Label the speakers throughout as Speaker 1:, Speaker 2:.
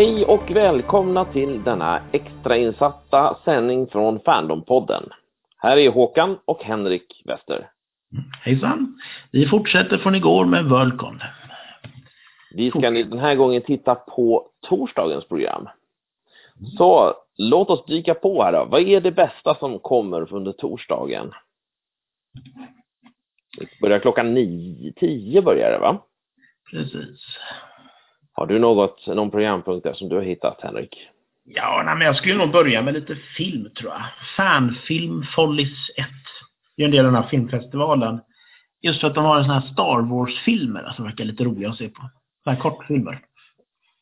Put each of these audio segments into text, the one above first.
Speaker 1: Hej och välkomna till denna extrainsatta sändning från Fandompodden. Här är Håkan och Henrik Wester.
Speaker 2: Hejsan! Vi fortsätter från igår med Worldcon.
Speaker 1: Vi ska den här gången titta på torsdagens program. Så låt oss dyka på här då. Vad är det bästa som kommer under torsdagen? Det börjar klockan nio, tio börjar det va?
Speaker 2: Precis.
Speaker 1: Har du något, någon programpunkt där som du har hittat Henrik?
Speaker 2: Ja, nej, men jag skulle nog börja med lite film tror jag. Fanfilm Follies 1. Det är en del av den här filmfestivalen. Just för att de har en sån här Star Wars-filmer som verkar lite roliga att se på. Såna här kortfilmer.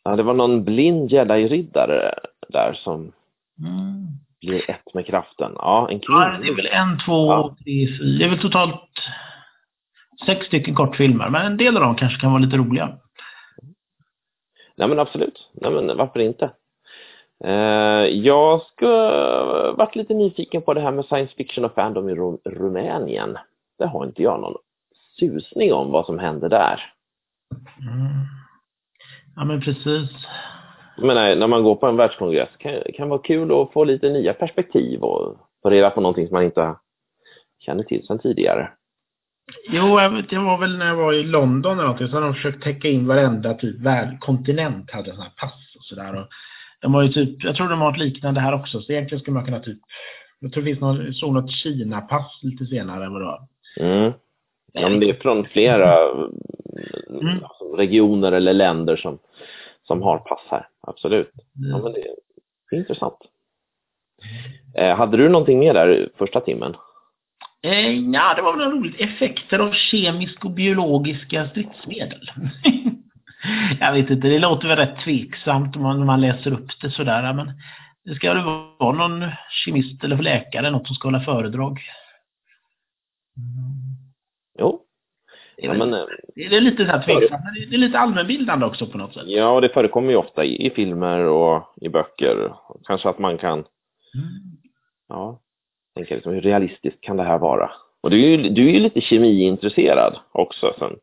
Speaker 1: Ja, det var någon blind jedi-riddare där som
Speaker 2: Mm.
Speaker 1: blir ett med kraften. Ja, en
Speaker 2: Ja,
Speaker 1: kvinna.
Speaker 2: det är väl en, två,
Speaker 1: Ja.
Speaker 2: tre, fyra. Det är väl totalt sex stycken kortfilmer. Men en del av dem kanske kan vara lite roliga.
Speaker 1: Nej men absolut. Nej men varför inte? Eh, jag ska varit lite nyfiken på det här med science fiction och fandom i Rum- Rumänien. Det har inte jag någon susning om vad som händer där.
Speaker 2: Mm. Ja, men precis.
Speaker 1: Jag menar, när man går på en världskongress kan kan vara kul att få lite nya perspektiv och få reda på någonting som man inte känner till sedan tidigare.
Speaker 2: Jo, det var väl när jag var i London eller någonting, så hade de försökt täcka in varenda typ värld, kontinent hade sådana här pass och sådär. De har ju typ, jag tror de har ett liknande här också, så egentligen skulle man kunna typ, jag tror det finns någon, såg något Kina-pass lite senare än vad det var.
Speaker 1: Mm. Ja, men det är från flera
Speaker 2: Mm.
Speaker 1: alltså, regioner eller länder som, som har pass här. Absolut. Ja, men det är intressant. Eh, hade du någonting mer där första timmen?
Speaker 2: Eh, ja, det var väl roligt. Effekter av kemiska och biologiska stridsmedel. jag vet inte, det låter väl rätt tveksamt om man, man läser upp det sådär, men det ska väl vara någon kemist eller läkare, något som ska hålla föredrag.
Speaker 1: Jo.
Speaker 2: Det är,
Speaker 1: Ja, men, eh,
Speaker 2: det är lite så här tveksamt, men det- det är lite allmänbildande också på något sätt.
Speaker 1: ja, och det förekommer ju ofta i, i filmer och i böcker. Kanske att man kan,
Speaker 2: Mm.
Speaker 1: ja, tänka liksom, hur realistiskt kan det här vara? Och du är ju, du är ju lite kemiintresserad också sen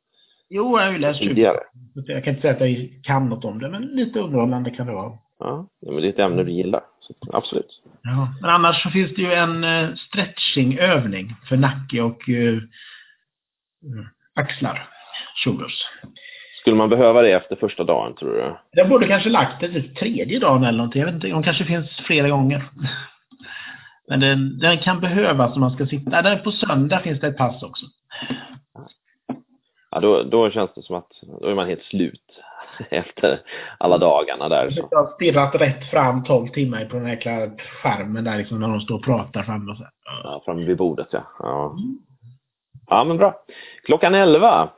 Speaker 2: Jo, jag har ju läst
Speaker 1: tidigare.
Speaker 2: Jag kan inte säga att jag kan något om det, men lite underhållande kan det vara.
Speaker 1: Ja, men det är ett ämne du gillar. Absolut.
Speaker 2: Ja, men annars så finns det ju en eh, stretchingövning för nacke och mm, axlar. Shoulders.
Speaker 1: Skulle man behöva det efter första dagen, tror du?
Speaker 2: Jag borde kanske lagt det typ tredje dagen eller någonting. Jag vet inte, de kanske finns flera gånger. Men den, den kan behövas om man ska sitta. Där på söndag finns det ett pass också.
Speaker 1: Ja, då, då känns det som att då är man helt slut efter alla dagarna där. Så.
Speaker 2: Jag har stirrat rätt fram 12 timmar på den här skärmen där liksom när de står och pratar framme och så.
Speaker 1: Ja, framme vid bordet, ja. ja. Ja, men bra. Klockan 11,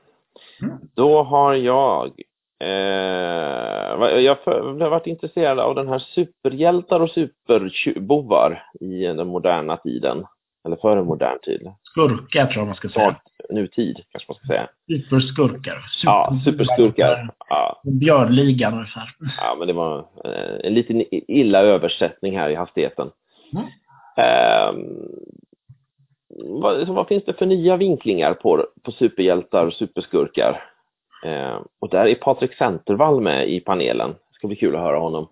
Speaker 2: Mm.
Speaker 1: då har jag eh, jag har varit intresserad av den här superhjältar och superbovar i den moderna tiden. Eller före modern tid.
Speaker 2: Skurkar tror jag man ska säga.
Speaker 1: Nutid, kanske man ska säga.
Speaker 2: Superskurkar.
Speaker 1: Ja, superskurkar. Ja,
Speaker 2: Björnligan ungefär.
Speaker 1: ja men det var eh, en liten illa översättning här i hastigheten.
Speaker 2: Mm.
Speaker 1: Ehm, vad, vad finns det för nya vinklingar på, på superhjältar och superskurkar? Ehm, och där är Patrik Centervall med i panelen. Det ska bli kul att höra honom.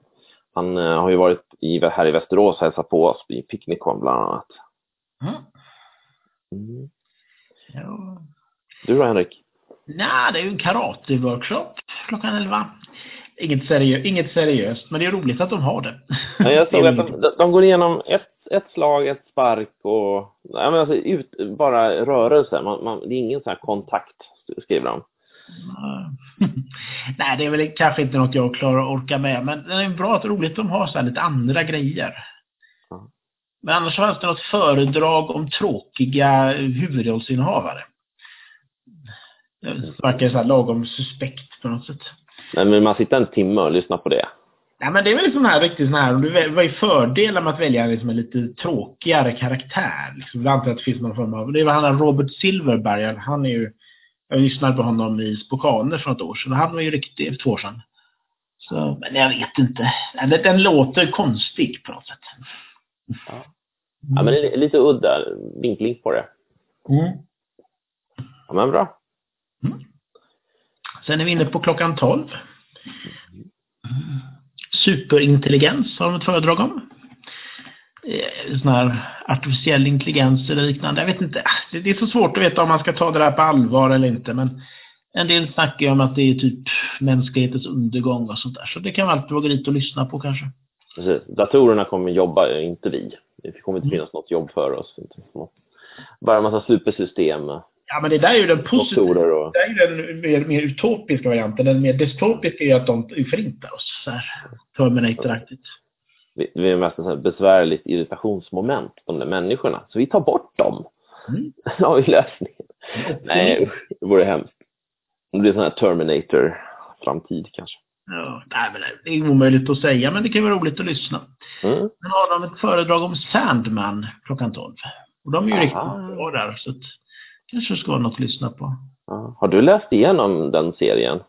Speaker 1: Han eh, har ju varit i, här i Västerås och hälsat på oss i Picnicon bland annat.
Speaker 2: Mm.
Speaker 1: Mm.
Speaker 2: Ja.
Speaker 1: Du då Henrik?
Speaker 2: Nej, det är ju en karate-workshop klockan 11. Inget, seriö inget seriöst, men det är roligt att de har det.
Speaker 1: Ja, jag såg att de, de går igenom ett, ett slag, ett spark och ja, men alltså, ut, bara rörelse. Man, man, det är ingen sån här kontakt, skriver de.
Speaker 2: Nej, det är väl kanske inte något jag klarar att orka med, men det är bra att roligt att de har så lite andra grejer. Men annars fanns det något föredrag om tråkiga huvudrollsinnehavare. Det verkar så här lagom suspekt på något sätt.
Speaker 1: Nej, men man sitter en timme och lyssnar på det.
Speaker 2: Nej, men det är väl sån här riktigt sån här, väl- vad är fördelen med att välja liksom en lite tråkigare karaktär? Liksom, jag antar att det finns någon form av, det var han här Robert Silverberg, han är ju, jag lyssnade på honom i Spokane för något år sedan, han var ju riktigt, för två år sedan. Så, men jag vet inte. Den, den låter konstig på något sätt.
Speaker 1: Ja, men det är lite udda vinkling på det.
Speaker 2: Mm.
Speaker 1: Ja, men bra.
Speaker 2: Sen är vi inne på klockan 12. superintelligens har de ett föredrag om. Eh, sån här artificiell intelligens eller liknande. Jag vet inte. Det är så svårt att veta om man ska ta det där på allvar eller inte. Men en del snackar ju om att det är typ mänsklighetens undergång och sånt där. Så det kan man alltid våga dit och lyssna på kanske.
Speaker 1: Precis. Datorerna kommer jobba, inte vi. Det kommer inte finnas något jobb för oss. Bara en massa supersystem.
Speaker 2: Ja, men det där är ju den positiva.
Speaker 1: Och...
Speaker 2: Det är ju den mer, mer utopiska varianten. Den mer dystopiska är ju att de förintar oss. Så här. Terminator-aktigt.
Speaker 1: Vi är mest ett besvärligt irritationsmoment på de där människorna. Så vi tar bort dem. Mm. Har vi lösningen. Mm. Nej, det vore hemskt. Det blir sån här Terminator-framtid kanske.
Speaker 2: Ja, nej, men det är omöjligt att säga, men det kan vara roligt att lyssna. Mm. Sen har de ett föredrag om Sandman klockan 12. Och de är ju Aha. riktigt bra där, så att, kanske ska vara något att lyssna på.
Speaker 1: Har du läst igenom den serien?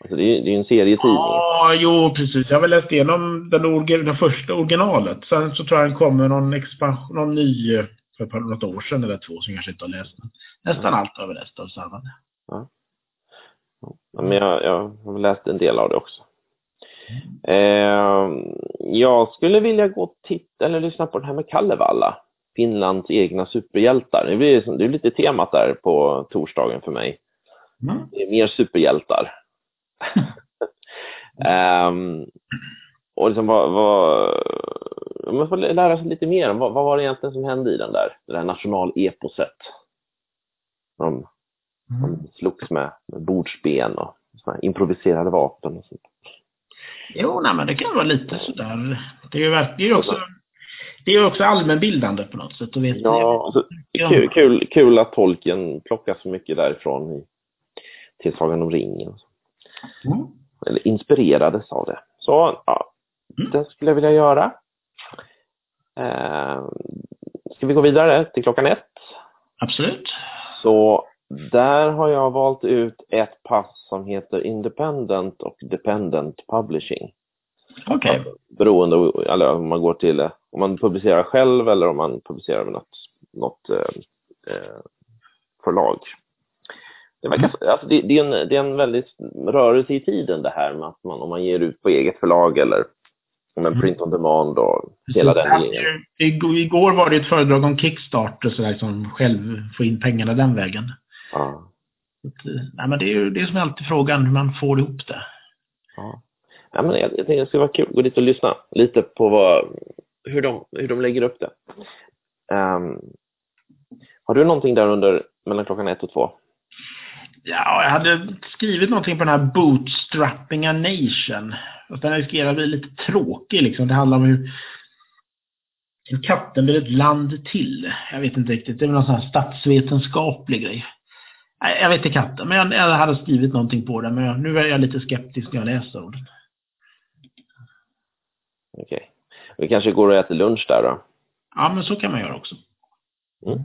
Speaker 1: Alltså det är ju en serietidning.
Speaker 2: Ja, jo precis. Jag har väl läst igenom den, den första originalet. Sen så tror jag den kommer någon expansion, någon ny för något år sedan eller två som jag kanske inte har läst. Nästan mm. allt har jag läst av Sandman.
Speaker 1: Ja. Men jag, jag har läst en del av det också. Eh, jag skulle vilja gå och titta eller lyssna på det här med Kallevalla. Finlands egna superhjältar. Det, blir, det är lite temat där på torsdagen för mig. Mm. Det är mer superhjältar. Um, och liksom vad, vad, man får lära sig lite mer om vad, vad var det egentligen som hände i den där, det där nationaleposet. De Mm. De slogs med, med bordsben och improviserade vapen och sånt.
Speaker 2: Jo, nej, men det kan vara lite sådär. Det är ju verkligen också, det är också allmänbildande på något sätt. Och vet
Speaker 1: ja, alltså, kul, kul, kul att tolken plockar så mycket därifrån i till Sagan om ringen. Mm. Eller inspirerades av det. Så, ja, mm. det skulle jag vilja göra. Eh, ska vi gå vidare till klockan ett?
Speaker 2: Absolut.
Speaker 1: Så där har jag valt ut ett pass som heter Independent och Dependent Publishing.
Speaker 2: Okej. Okay.
Speaker 1: Beroende eller om man går till, om man publicerar själv eller om man publicerar med något, något eh, eh förlag. Det, verkar, mm. alltså det, det, är en, det är en väldigt rörelse i tiden det här med att man, om man ger ut på eget förlag eller om en mm. print on demand och hela den grejen.
Speaker 2: Igår var det ett föredrag om Kickstarter så där, som själv får in pengarna den vägen. Ja. nej, men det är ju det som är alltid frågan, hur man får ihop det.
Speaker 1: Ja. Ja, men jag, jag tänkte det skulle vara kul att gå dit och lyssna lite på vad, hur, de, hur de lägger upp det. Um, har du någonting där under mellan klockan ett och två?
Speaker 2: Ja, jag hade skrivit någonting på den här Bootstrapping a Nation. Och den riskerar att bli lite tråkig liksom. Det handlar om hur katten blir ett land till. Jag vet inte riktigt. Det är väl någon sån här statsvetenskaplig grej. Jag vet inte katten, men jag, jag hade skrivit någonting på det. Men jag, nu är jag lite skeptisk när jag läser orden.
Speaker 1: Okej. Okay. Vi kanske går och äter lunch där då?
Speaker 2: Ja, men så kan man göra också. Mm.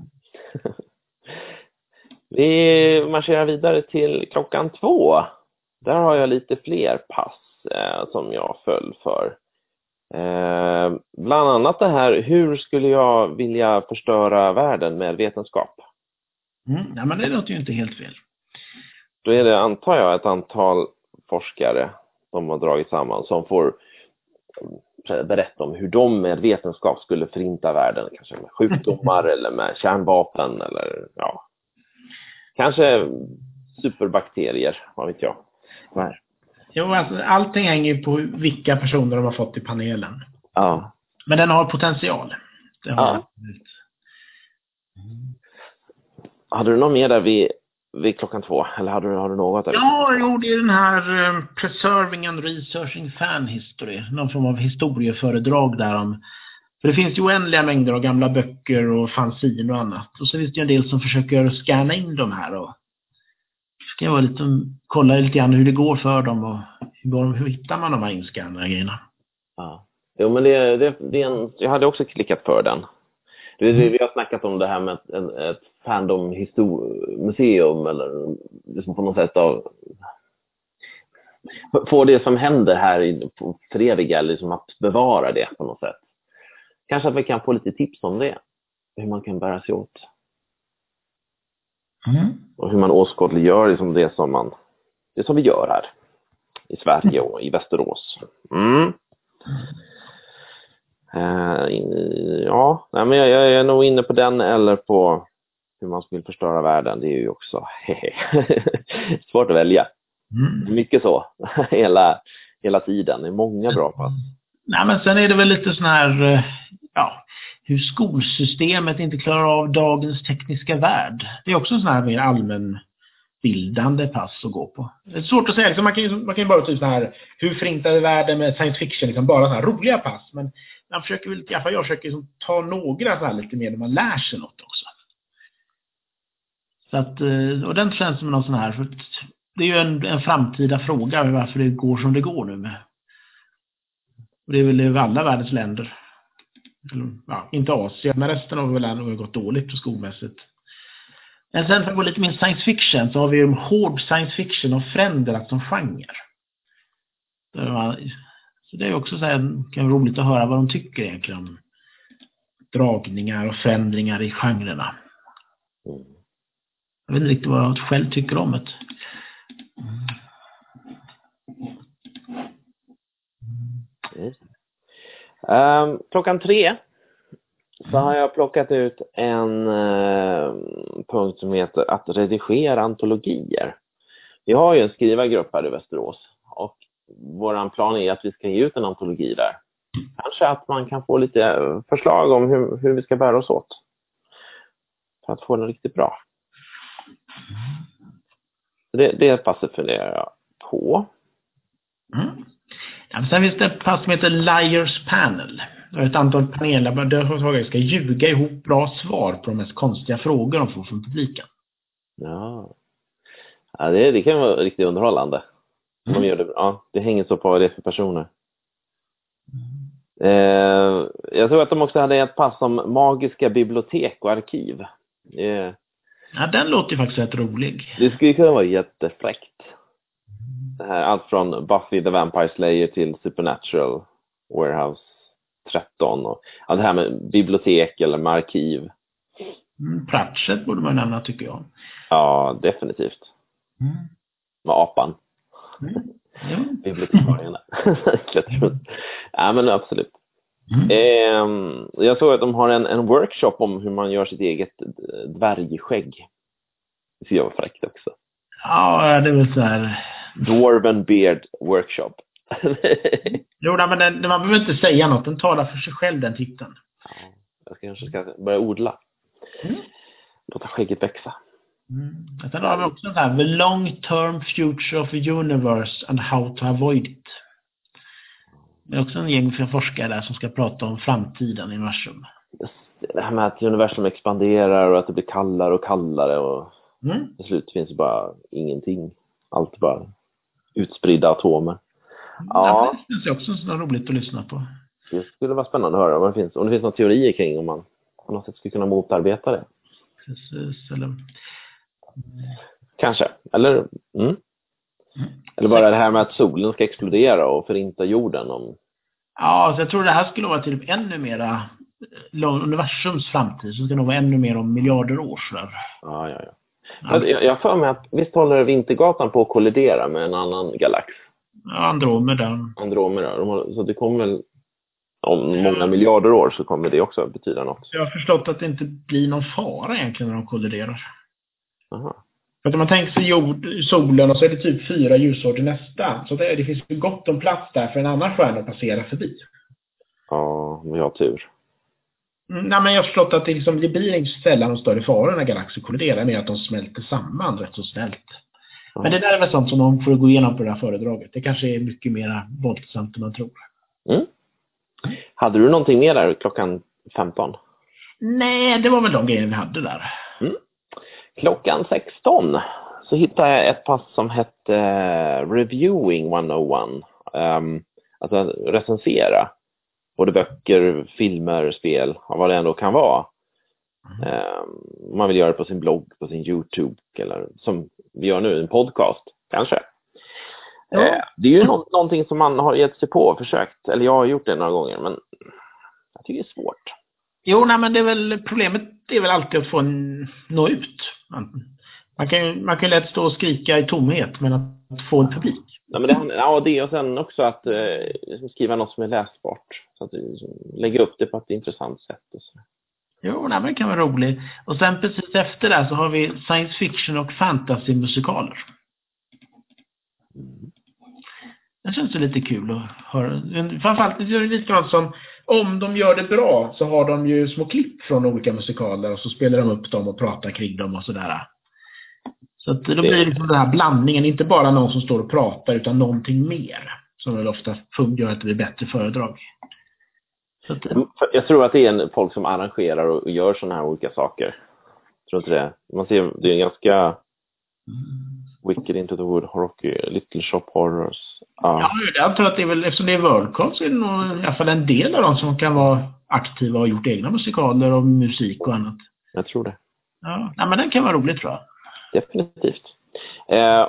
Speaker 1: Vi marscherar vidare till klockan två. Där har jag lite fler pass eh, som jag föll för. Eh, bland annat det här, hur skulle jag vilja förstöra världen med vetenskap?
Speaker 2: Mm, ja, men det låter ju inte helt fel.
Speaker 1: Då är det, antar jag, ett antal forskare som har dragit samman som får eh, berätta om hur de med vetenskap skulle förinta världen, kanske med sjukdomar eller med kärnvapen eller ja, kanske superbakterier, vad vet jag. Nej.
Speaker 2: Jo, alltså, allting hänger ju på vilka personer de har fått i panelen.
Speaker 1: Ja.
Speaker 2: Men den har potential. Det har ja.
Speaker 1: Hade du något mer där vid, vid klockan två? Eller hade du, har du något? Där
Speaker 2: ja, jo, det är den här um, Preserving and Researching Fan History. Någon form av historieföredrag där om för det finns ju oändliga mängder av gamla böcker och fanzin och annat. Och så finns det ju en del som försöker scanna in de här och ska jag lite, kolla lite grann hur det går för dem och hur, hur hittar man de här inskannade grejerna.
Speaker 1: Ja. Jo, men det, det, det är en, jag hade också klickat för den. Det, det, vi har snackat om det här med ett, ett fandom-museum eller liksom på något sätt av få det som händer här föreviga, liksom att bevara det på något sätt. Kanske att vi kan få lite tips om det, hur man kan bära sig åt. Mm. Och hur man åskådliggör liksom det som man, det som vi gör här i Sverige och i Västerås. Mm. In- ja, nej, men jag, jag är nog inne på den eller på hur man vill förstöra världen. Det är ju också svårt att välja.
Speaker 2: Mm.
Speaker 1: mycket så hela, hela tiden. Det är många bra pass.
Speaker 2: Nej, men sen är det väl lite sån här, eh, ja, hur skolsystemet inte klarar av dagens tekniska värld. Det är också en sån här mer allmänbildande pass att gå på. Det är svårt att säga, liksom man, kan ju, man kan ju bara typ så här, hur förintade världen med science fiction, liksom bara så här roliga pass. Men man försöker väl, i alla fall jag försöker liksom ta några så här lite mer när man lär sig något också. Så att, eh, och den känns som någon sån här, för det är ju en, en framtida fråga varför det går som det går nu med och det är väl i alla världens länder. Eller, ja, inte Asien, men resten av världen har gått dåligt skolmässigt. Men sen för att gå lite mer science fiction så har vi ju hård science fiction och förändrats som genre. Det Så det är också så här, kan vara roligt att höra vad de tycker egentligen om dragningar och förändringar i genrerna. Jag vet inte riktigt vad jag själv tycker om det.
Speaker 1: Mm. Um, klockan tre så har jag plockat ut en uh, punkt som heter att redigera antologier. Vi har ju en skrivargrupp här i Västerås och vår plan är att vi ska ge ut en antologi där. Kanske att man kan få lite förslag om hur, hur vi ska bära oss åt för att få den riktigt bra. Det, det passet funderar jag på.
Speaker 2: Mm. Ja, sen finns det ett pass som heter Liars Panel. Det ett antal paneldeltagare ska ljuga ihop bra svar på de mest konstiga frågor de får från publiken.
Speaker 1: Ja, ja det, det kan vara riktigt underhållande. De
Speaker 2: Mm.
Speaker 1: gör det bra. Det hänger så på vad det är för personer. Eh, jag tror att de också hade ett pass om magiska bibliotek och arkiv. Eh,
Speaker 2: Ja, den låter ju faktiskt rätt rolig.
Speaker 1: det skulle kunna vara jättefräckt. Här, allt från Buffy the Vampire Slayer till Supernatural Warehouse 13. Och, ja, det här med bibliotek eller med arkiv.
Speaker 2: Mm, Pratchett borde man nämna tycker jag.
Speaker 1: Ja, definitivt. Med apan.
Speaker 2: Mm. Ja.
Speaker 1: bibliotekarien ja, men absolut.
Speaker 2: Mm.
Speaker 1: Ehm, jag såg att de har en, en workshop om hur man gör sitt eget eh, dvärgskägg. Det tycker jag var fräckt också.
Speaker 2: Ja, det är väl så här.
Speaker 1: Dwarven Beard Workshop.
Speaker 2: Jo, men den, man behöver inte säga något. Den talar för sig själv, den titeln.
Speaker 1: Ja, jag kanske ska börja odla.
Speaker 2: Mm.
Speaker 1: Låta skägget växa.
Speaker 2: Mm. Sen har vi också en sån här, The Long Term Future of the Universe and How to Avoid It. Det är också en gäng forskare där som ska prata om framtiden i universum.
Speaker 1: Det här med att universum expanderar och att det blir kallare och kallare och
Speaker 2: Mm.
Speaker 1: till slut finns det bara ingenting. Allt bara utspridda atomer. Ja.
Speaker 2: Det känns också så roligt att lyssna på.
Speaker 1: Det skulle vara spännande att höra vad det finns, om det finns några teorier kring om man på något sätt skulle kunna motarbeta det.
Speaker 2: Precis, eller...
Speaker 1: Kanske. Eller, mm. Eller bara det här med att solen ska explodera och förinta jorden. Om,
Speaker 2: Ja, så jag tror det här skulle vara typ ännu mera eh, universums framtid, så det ska nog vara ännu mer om miljarder år sådär.
Speaker 1: ja, ja, ja.
Speaker 2: Ja.
Speaker 1: Jag, jag för mig att visst håller Vintergatan på att kollidera med en annan galax,
Speaker 2: Andromeda.
Speaker 1: Andromeda. De har, så det kommer väl, om många miljarder år så kommer det också betyda något.
Speaker 2: Jag har förstått att det inte blir någon fara egentligen när de kolliderar.
Speaker 1: Aha.
Speaker 2: För att om man tänker sig jord, solen och så är det typ fyra ljusår till nästa. Så det, det finns gott om plats där för en annan stjärna att passera förbi.
Speaker 1: Ja, vi har tur.
Speaker 2: Mm, nej, men jag har förstått att det, liksom, det blir sällan någon större fara när galaxer kolliderar med att de smälter samman rätt så snällt.
Speaker 1: Ja.
Speaker 2: Men det där är väl sånt som de får gå igenom på det här föredraget. Det kanske är mycket mer våldsamt än man tror.
Speaker 1: Mm. Hade du någonting mer där klockan 15?
Speaker 2: Nej, det var väl de grejerna vi hade där.
Speaker 1: Klockan 16 så hittade jag ett pass som hette eh, Reviewing 101. Um, alltså recensera både böcker, filmer, spel, vad det ändå kan vara. Um, man vill göra det på sin blogg, på sin YouTube eller som vi gör nu, en podcast kanske.
Speaker 2: Ja.
Speaker 1: Eh, det är ju nå- någonting som man har gett sig på och försökt, eller jag har gjort det några gånger, men jag tycker det är svårt.
Speaker 2: Jo, nej, men det är väl problemet det är väl alltid att få en, nå ut. Man- Man kan, man kan lätt stå och skrika i tomhet, men att få en publik.
Speaker 1: Ja, men det, ja, det och sen också att eh, skriva något som är läsbart. Så att liksom, lägga upp det på ett intressant sätt. Och så.
Speaker 2: Jo, nej, det kan vara roligt. Och sen precis efter det så har vi science fiction och fantasy-musikaler.
Speaker 1: Mm.
Speaker 2: Det känns ju lite kul att höra. Framförallt det är det likadant som om de gör det bra så har de ju små klipp från olika musikaler och så spelar de upp dem och pratar kring dem och sådär. Så att då blir det liksom den här blandningen, inte bara någon som står och pratar utan någonting mer. Som väl ofta gör att det blir bättre föredrag.
Speaker 1: Att, jag tror att det är folk som arrangerar och gör sådana här olika saker. Tror inte det? Man ser, det är en ganska mm. Wicked Into the Wood, Rocky, Little Shop Horrors.
Speaker 2: Ja, ja jag tror att det är väl, eftersom det är Worldcon så är det nog i alla fall en del av dem som kan vara aktiva och gjort egna musikaler och musik och annat.
Speaker 1: Jag tror det.
Speaker 2: Ja, nej, men den kan vara roligt tror jag.
Speaker 1: Definitivt. Eh,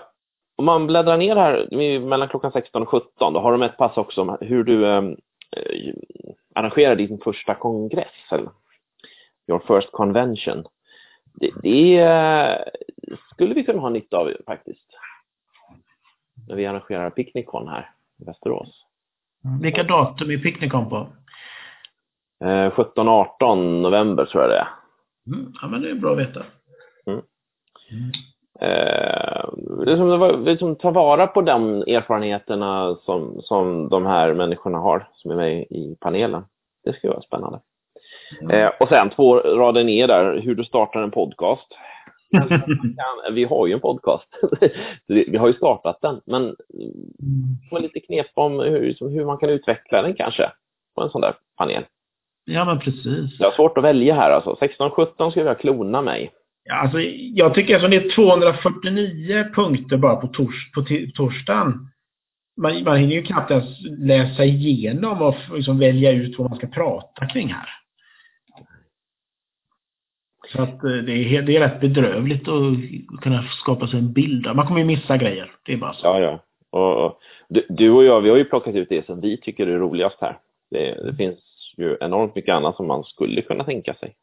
Speaker 1: om man bläddrar ner här mellan klockan 16 och 17, då har de ett pass också om hur du ehm, eh, arrangerar din första kongress, eller your first convention. Det, det eh, skulle vi kunna ha nytta av faktiskt. När vi arrangerar Picnicon här i Västerås.
Speaker 2: Mm. Vilka datum är Picnicon på?
Speaker 1: Eh, 17-18 november tror jag det är.
Speaker 2: Mm. Ja, men det är bra att veta.
Speaker 1: Mm. Mm. Eh, liksom, liksom, ta vara på de erfarenheterna som, som de här människorna har som är med i panelen. Det skulle vara spännande. Mm. Eh, och sen två rader ner där, hur du startar en podcast. vi har ju en podcast. vi har ju startat den, men mm. lite knep om hur, hur man kan utveckla den kanske på en sån där panel.
Speaker 2: Ja, men precis.
Speaker 1: Jag har svårt att välja här alltså. 16-17 skulle jag klona mig.
Speaker 2: Alltså, jag tycker att det är 249 punkter bara på, tors, på torsdagen. Man, man hinner ju knappt ens läsa igenom och liksom välja ut vad man ska prata kring här. Så att eh, det är, det är rätt bedrövligt att kunna skapa sig en bild. Man kommer ju missa grejer. Det är bara så.
Speaker 1: Ja, ja. Och, och du, du, och jag, vi har ju plockat ut det som vi tycker är roligast här. Det, det finns ju enormt mycket annat som man skulle kunna tänka sig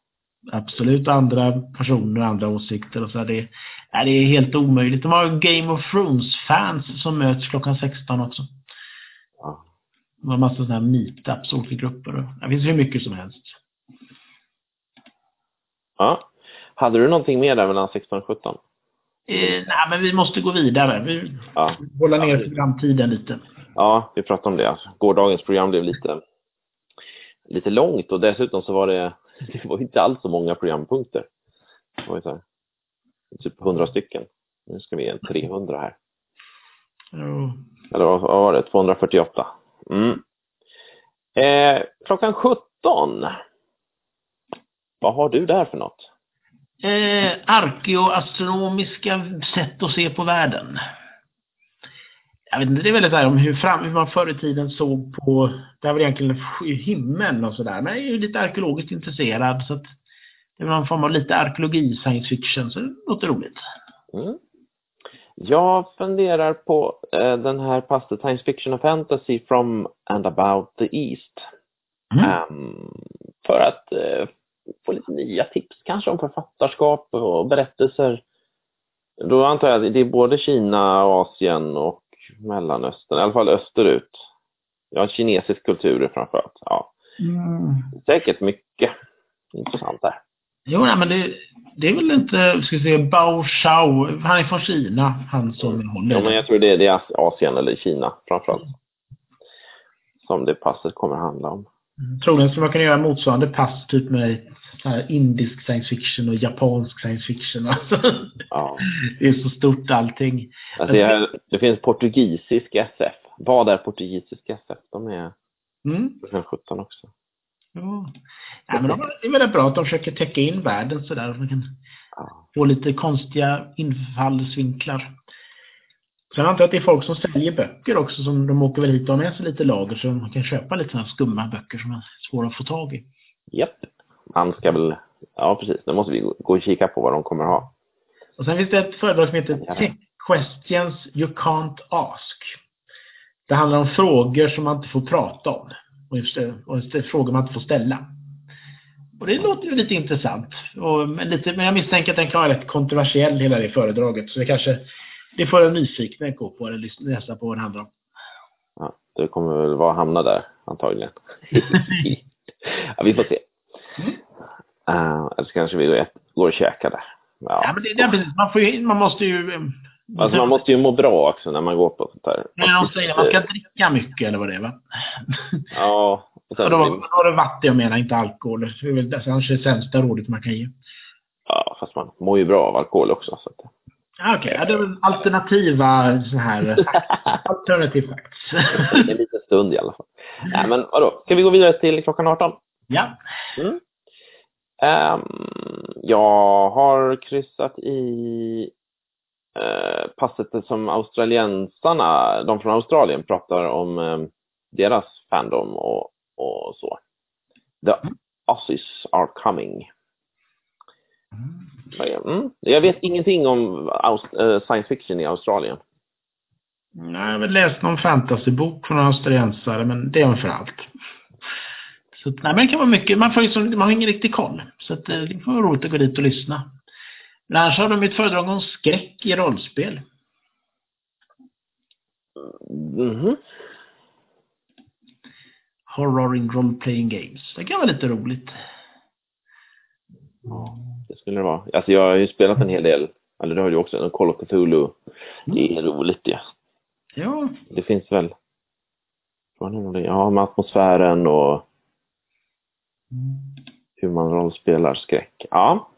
Speaker 2: absolut andra personer, andra åsikter och så. Det, är, det är helt omöjligt. De har Game of Thrones-fans som möts klockan 16 också. Ja. De har massa sådana här meetups, olika grupper. Det finns hur mycket som helst.
Speaker 1: Ja. Hade du någonting mer där mellan 16 och 17?
Speaker 2: Eh, nej, men vi måste gå vidare. Vi ja. hålla ner ja. programtiden lite.
Speaker 1: Ja, vi pratade om det. Gårdagens program blev lite, lite långt och dessutom så var det det var inte alls så många programpunkter. Det var så här, typ 100 stycken. Nu ska vi ge en 300 här.
Speaker 2: Mm.
Speaker 1: Eller vad var det? 248. Mm. Eh, klockan 17. Vad har du där för något?
Speaker 2: Eh, arkeoastronomiska sätt att se på världen jag vet inte, det är väldigt där om hur, fram, hur man förr i tiden såg på, det var egentligen himlen och sådär, men jag är ju lite arkeologiskt intresserad så att det är någon form av lite arkeologi, science fiction, så det låter roligt.
Speaker 1: Mm. Jag funderar på eh, den här passet Science Fiction och Fantasy from and about the East. Mm. Um, för att eh, få lite nya tips kanske om författarskap och berättelser. Då antar jag att det är både Kina, Asien och Mellanöstern, i alla fall österut. Ja, kinesisk kultur framförallt. Ja. Mm. Säkert mycket intressant där.
Speaker 2: Jo, nej, men det, det är väl inte, ska vi se, Bao Shao, han är från Kina, han som mm. håller.
Speaker 1: Ja, men jag tror det är, det är Asien eller Kina framförallt. Som det passet kommer att handla om.
Speaker 2: Mm. Troligen skulle man kunna göra motsvarande pass typ med indisk science fiction och japansk science fiction. Alltså. Ja. Det är så stort allting.
Speaker 1: Alltså det, det, finns portugisisk SF. Vad är portugisisk SF? De är mm. 17 också.
Speaker 2: Ja. ja men de, det är väldigt bra att de försöker täcka in världen sådär. Man kan ja. få lite konstiga infallsvinklar. Sen antar jag att det är folk som säljer böcker också som de åker väl hit och har med sig lite lager så de kan köpa lite sådana skumma böcker som är svåra att få tag i.
Speaker 1: Japp man ska väl, ja precis, då måste vi gå och kika på vad de kommer ha.
Speaker 2: Och sen finns det ett föredrag som heter Tech Questions You Can't Ask. Det handlar om frågor som man inte får prata om. Och just och frågor man inte får ställa. Och det låter ju lite intressant. Och, men, lite, men jag misstänker att den kan vara rätt kontroversiell, hela det föredraget. Så det kanske, det får en nyfiken gå på eller läsa på vad det handlar om.
Speaker 1: Ja, det kommer väl vara hamna där antagligen. ja, vi får se. Mm. Uh, eller så kanske vi går, går och käkar där.
Speaker 2: Ja, ja men det, det är precis. Man, får ju, man måste ju... Eh,
Speaker 1: alltså man måste ju må bra också när man går på sånt där.
Speaker 2: Ja, de säger man ska dricka mycket eller vad det är va?
Speaker 1: Ja.
Speaker 2: Och sen, och då, då det vatten jag menar, inte alkohol. Det är väl det sämsta rådet man kan ge.
Speaker 1: Ja, fast man mår ju bra av alkohol också. Så att...
Speaker 2: Okej, okay, ja, det är alternativa så här alternative facts.
Speaker 1: en liten stund i alla fall. Nej, men vadå, ska vi gå vidare till klockan 18?
Speaker 2: Ja.
Speaker 1: Mm. Um, jag har kryssat i uh, passet som australiensarna, de från Australien, pratar om um, deras fandom och, och så. The Aussies are coming. Mm. Jag vet ingenting om uh, science fiction i Australien.
Speaker 2: Nej, jag har väl läst någon fantasybok från australiensare, men det är ungefär allt. Så nej, men det kan vara mycket. Man, får liksom, man har ingen riktig koll. Så att, eh, det kan vara roligt att gå dit och lyssna. Men annars har de ett föredrag om skräck i rollspel.
Speaker 1: Mm -hmm.
Speaker 2: Horror in role playing games. Det kan vara lite roligt.
Speaker 1: Ja, det skulle det vara. Alltså jag har ju spelat en hel del, eller det har du också, Call of Cthulhu. Det är roligt det.
Speaker 2: Ja.
Speaker 1: Det finns väl, ja, med atmosfären och hur man rollspelar skräck. Ja.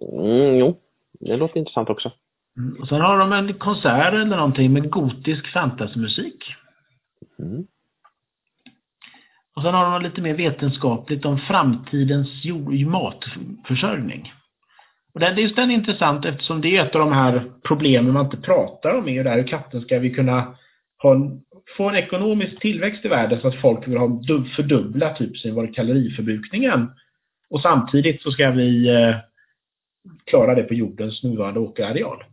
Speaker 1: Mm, jo, det låter intressant också.
Speaker 2: Mm. Och sen har de en konsert eller någonting med gotisk fantasymusik.
Speaker 1: Mm.
Speaker 2: Och sen har de lite mer vetenskapligt om framtidens matförsörjning. Och det, just den är intressant eftersom det är ett av de här problemen man inte pratar om är ju där hur katten ska vi kunna ha en, få en ekonomisk tillväxt i världen så att folk vill ha fördubbla typ sin kaloriförbrukningen. Och samtidigt så ska vi eh, klara det på jordens nuvarande åkerareal.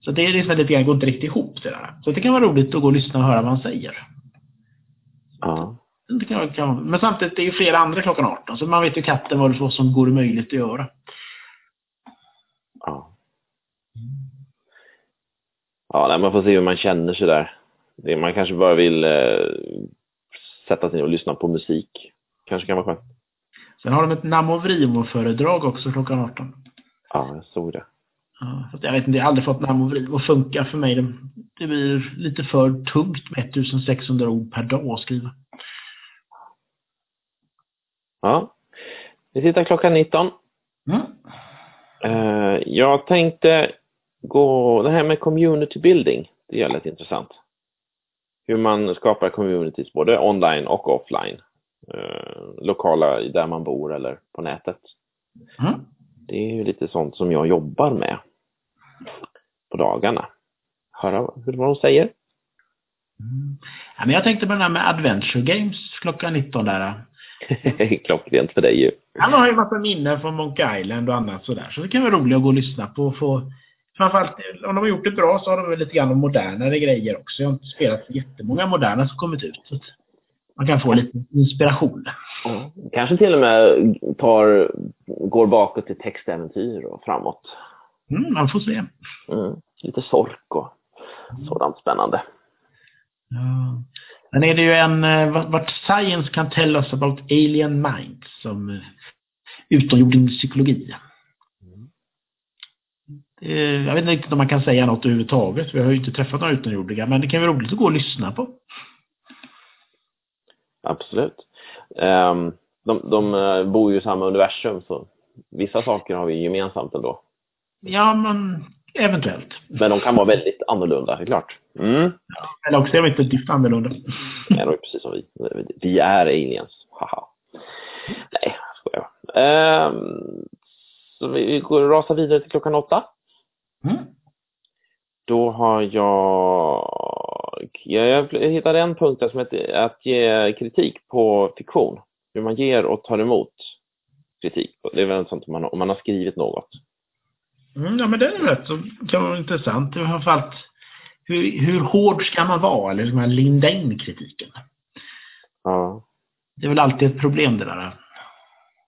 Speaker 2: Så det är liksom lite grann, går inte riktigt ihop det där. Så det kan vara roligt att gå och lyssna och höra vad han säger.
Speaker 1: Ja.
Speaker 2: Det kan, kan, men samtidigt, det är ju flera andra klockan 18, så man vet ju katten vad som går möjligt att göra.
Speaker 1: Ja. Ja, man får se hur man känner sig där. Man kanske bara vill eh, sätta sig ner och lyssna på musik. Kanske kan vara skönt.
Speaker 2: Sen har de ett Namovrimo-föredrag också klockan 18.
Speaker 1: Ja, jag såg det.
Speaker 2: Ja, jag vet inte, jag har aldrig fått Namovrimo att funka för mig. Det, det blir lite för tungt med 1600 ord per dag att skriva.
Speaker 1: Ja. Vi sitter klockan 19.
Speaker 2: Mm.
Speaker 1: Uh, jag tänkte gå, det här med community building, det är lite intressant. Hur man skapar communities både online och offline. Uh, lokala där man bor eller på nätet.
Speaker 2: Mm.
Speaker 1: Det är ju lite sånt som jag jobbar med på dagarna. Höra vad de säger.
Speaker 2: Mm. Ja, men jag tänkte på den här med Adventure Games klockan 19 där.
Speaker 1: Klockrent för dig ju.
Speaker 2: Han har ju en massa minnen från Monkey Island och annat sådär. Så det kan vara roligt att gå och lyssna på. och Få, framförallt om de har gjort det bra så har de väl lite grann modernare grejer också. Jag har inte spelat jättemånga moderna som kommit ut. Så man kan få lite inspiration.
Speaker 1: Mm. Kanske till och med tar, går bakåt till textäventyr och framåt.
Speaker 2: Mm, man får se.
Speaker 1: Mm. Lite sork och sådant spännande.
Speaker 2: Ja. Sen är det ju en, eh, what science can tell us about alien minds, som eh, utomjordingspsykologi. Mm. Jag vet inte riktigt om man kan säga något överhuvudtaget, vi har ju inte träffat några utomjordingar, men det kan vara roligt att gå och lyssna på.
Speaker 1: Absolut. Um, de, de eh, bor ju i samma universum, så vissa saker har vi gemensamt ändå.
Speaker 2: Ja, men Eventuellt.
Speaker 1: Men de kan vara väldigt annorlunda, det är klart. Mm.
Speaker 2: Eller också är de inte diff annorlunda.
Speaker 1: Nej, de är precis som vi. Vi är aliens. Haha. Nej, skojar jag. Um, så vi går och rasar vidare till klockan åtta.
Speaker 2: Mm.
Speaker 1: Då har jag... Jag hittade en punkt där som heter att ge kritik på fiktion. Hur man ger och tar emot kritik. Det är väl sånt om man, om man har skrivit något.
Speaker 2: Mm, ja, men det är rätt så kan vara intressant. Framförallt hur, hur hård ska man vara? Eller ska man linda in kritiken?
Speaker 1: Ja.
Speaker 2: Det är väl alltid ett problem det där.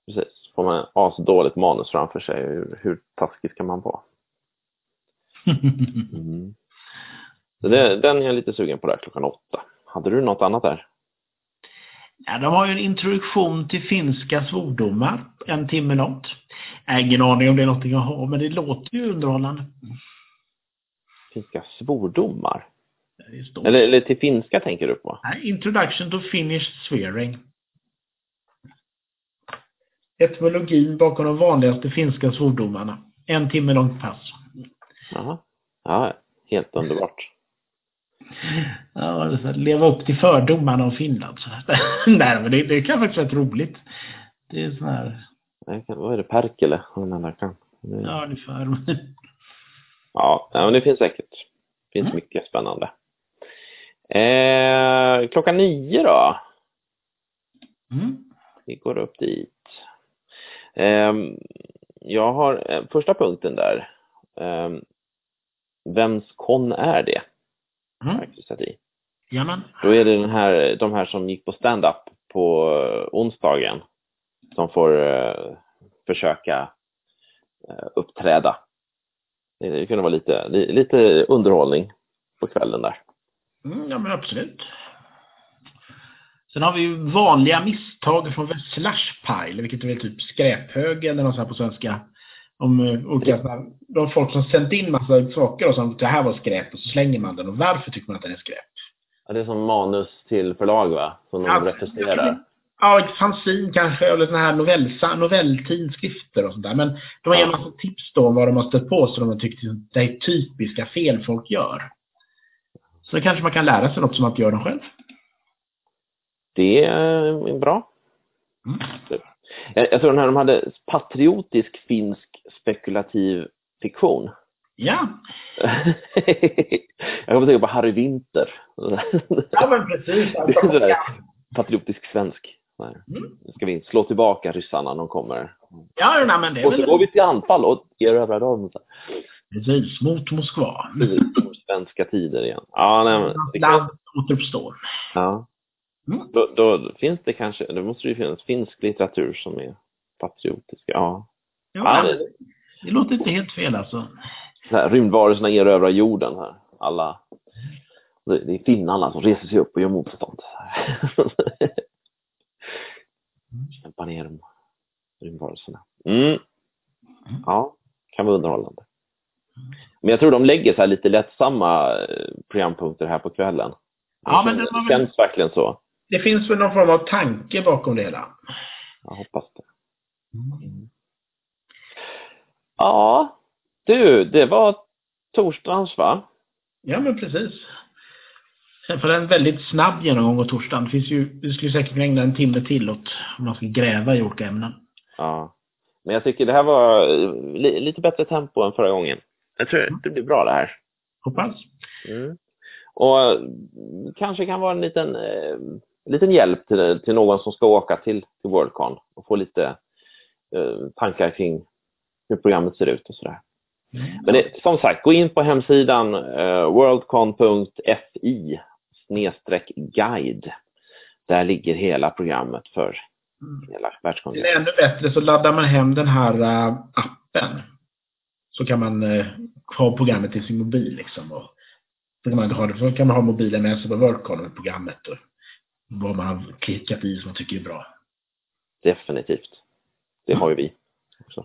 Speaker 1: Precis. Får man asdåligt manus framför sig, hur, hur taskig ska man vara? Mm. Så det, den är jag lite sugen på där klockan åtta. Hade du något annat där?
Speaker 2: Ja, de har ju en introduktion till finska svordomar, en timme långt. Ingen aning om det är någonting jag har, men det låter ju underhållande.
Speaker 1: Finska svordomar? Eller, eller till finska tänker du på?
Speaker 2: Nej, Introduction to Finnish Swearing. Etymologin bakom de vanligaste finska svordomarna. En timme långt pass.
Speaker 1: Jaha. Ja, helt underbart.
Speaker 2: Ja, så leva upp till fördomarna om Finland. Så. Nej, men det, det kan faktiskt vara rätt roligt. Det är sån här,
Speaker 1: kan- Vad är det? Perkele? Kan. Det-
Speaker 2: ja ungefär.
Speaker 1: Ja, men det finns säkert. Det finns mycket spännande. Eh, klockan nio då?
Speaker 2: Mm.
Speaker 1: Vi går upp dit. Ehm, jag har eh, första punkten där. Ehm, vems kon är det?
Speaker 2: Mm.
Speaker 1: jag kryssat i.
Speaker 2: Jajamän.
Speaker 1: Då är det den här, de här som gick på stand-up på onsdagen som får eh, försöka eh, uppträda. Det, kunde vara lite, li, lite underhållning på kvällen där.
Speaker 2: Mm, ja, men absolut. Sen har vi ju vanliga misstag från The Slush Pile, vilket är väl typ skräphög eller något sånt här på svenska. Om olika här, de folk som sänt in massa saker och som det här var skräp och så slänger man den och varför tycker man att den är skräp?
Speaker 1: Ja, det är som manus till förlag va? Som de
Speaker 2: Ja,
Speaker 1: refuserar.
Speaker 2: Ja, ett fanzin kanske, eller såna här novellsa, novelltidskrifter och sånt där. Men de har
Speaker 1: Ja.
Speaker 2: en massa tips då om vad de har stött på som de har tyckt det är typiska fel folk gör. Så kanske man kan lära sig något som man inte gör dem själv.
Speaker 1: Det är bra.
Speaker 2: Mm.
Speaker 1: Jag, jag tror den här de hade patriotisk finsk spekulativ fiktion.
Speaker 2: Ja,
Speaker 1: jag kommer tänka på Harry Winter.
Speaker 2: ja men precis.
Speaker 1: Det är sådär patriotisk svensk. Nej.
Speaker 2: Mm.
Speaker 1: Nu ska vi slå tillbaka ryssarna när de kommer.
Speaker 2: Ja, nej, men det
Speaker 1: Och så går vi till anfall och erövrar dem.
Speaker 2: Precis mot Moskva.
Speaker 1: här. Svenska tider igen. Ja, nej, men, det kan,
Speaker 2: Land återuppstår.
Speaker 1: ja.
Speaker 2: Mm.
Speaker 1: Då, då finns det kanske, då måste det ju finnas finsk litteratur som är patriotisk. Ja.
Speaker 2: Ja,
Speaker 1: ja
Speaker 2: det,
Speaker 1: det,
Speaker 2: det låter inte helt fel alltså.
Speaker 1: här, rymdvarelserna erövrar jorden här. Alla. Det, det är finnarna som reser sig upp och gör motstånd. Kämpa ner de rymdvarelserna. Mm. Ja, kan vara underhållande. Men jag tror de lägger så lite lättsamma eh, programpunkter här på kvällen.
Speaker 2: Ja, men
Speaker 1: det
Speaker 2: det var väl-
Speaker 1: känns verkligen så.
Speaker 2: Det finns väl någon form av tanke bakom det hela.
Speaker 1: Jag hoppas det. Ja, du, det var torsdagens va?
Speaker 2: Ja, men precis. Sen för en väldigt snabb genomgång av torsdagen. Det finns ju, vi skulle säkert kunna ägna en timme till åt om man ska gräva i olika ämnen.
Speaker 1: Ja. Men jag tycker det här var li, lite bättre tempo än förra gången. Jag tror det blir bra det här.
Speaker 2: Hoppas.
Speaker 1: Mm. Och kanske kan vara en liten, eh, liten hjälp till, till någon som ska åka till, till Worldcon och få lite eh, tankar kring hur programmet ser ut och sådär. Men det, som sagt, gå in på hemsidan eh, worldcon.fi snedstreck guide. Där ligger hela programmet för
Speaker 2: Mm.
Speaker 1: hela
Speaker 2: Det
Speaker 1: världskongressen.
Speaker 2: är ännu bättre så laddar man hem den här äh, appen. Så kan man äh, ha programmet i sin mobil liksom. Och så kan man, ha, så kan man ha mobilen med sig på Worldcon med programmet och vad man har klickat i som man tycker är bra.
Speaker 1: Definitivt. Det har ju vi också.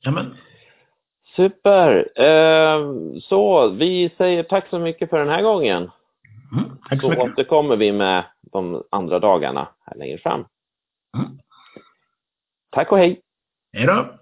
Speaker 2: Ja, men,
Speaker 1: Super! Eh, så vi säger tack så mycket för den här gången.
Speaker 2: mm, tack så
Speaker 1: Så
Speaker 2: mycket.
Speaker 1: återkommer vi med de andra dagarna här längre fram.
Speaker 2: Mm.
Speaker 1: Tack och hej!
Speaker 2: Hej då!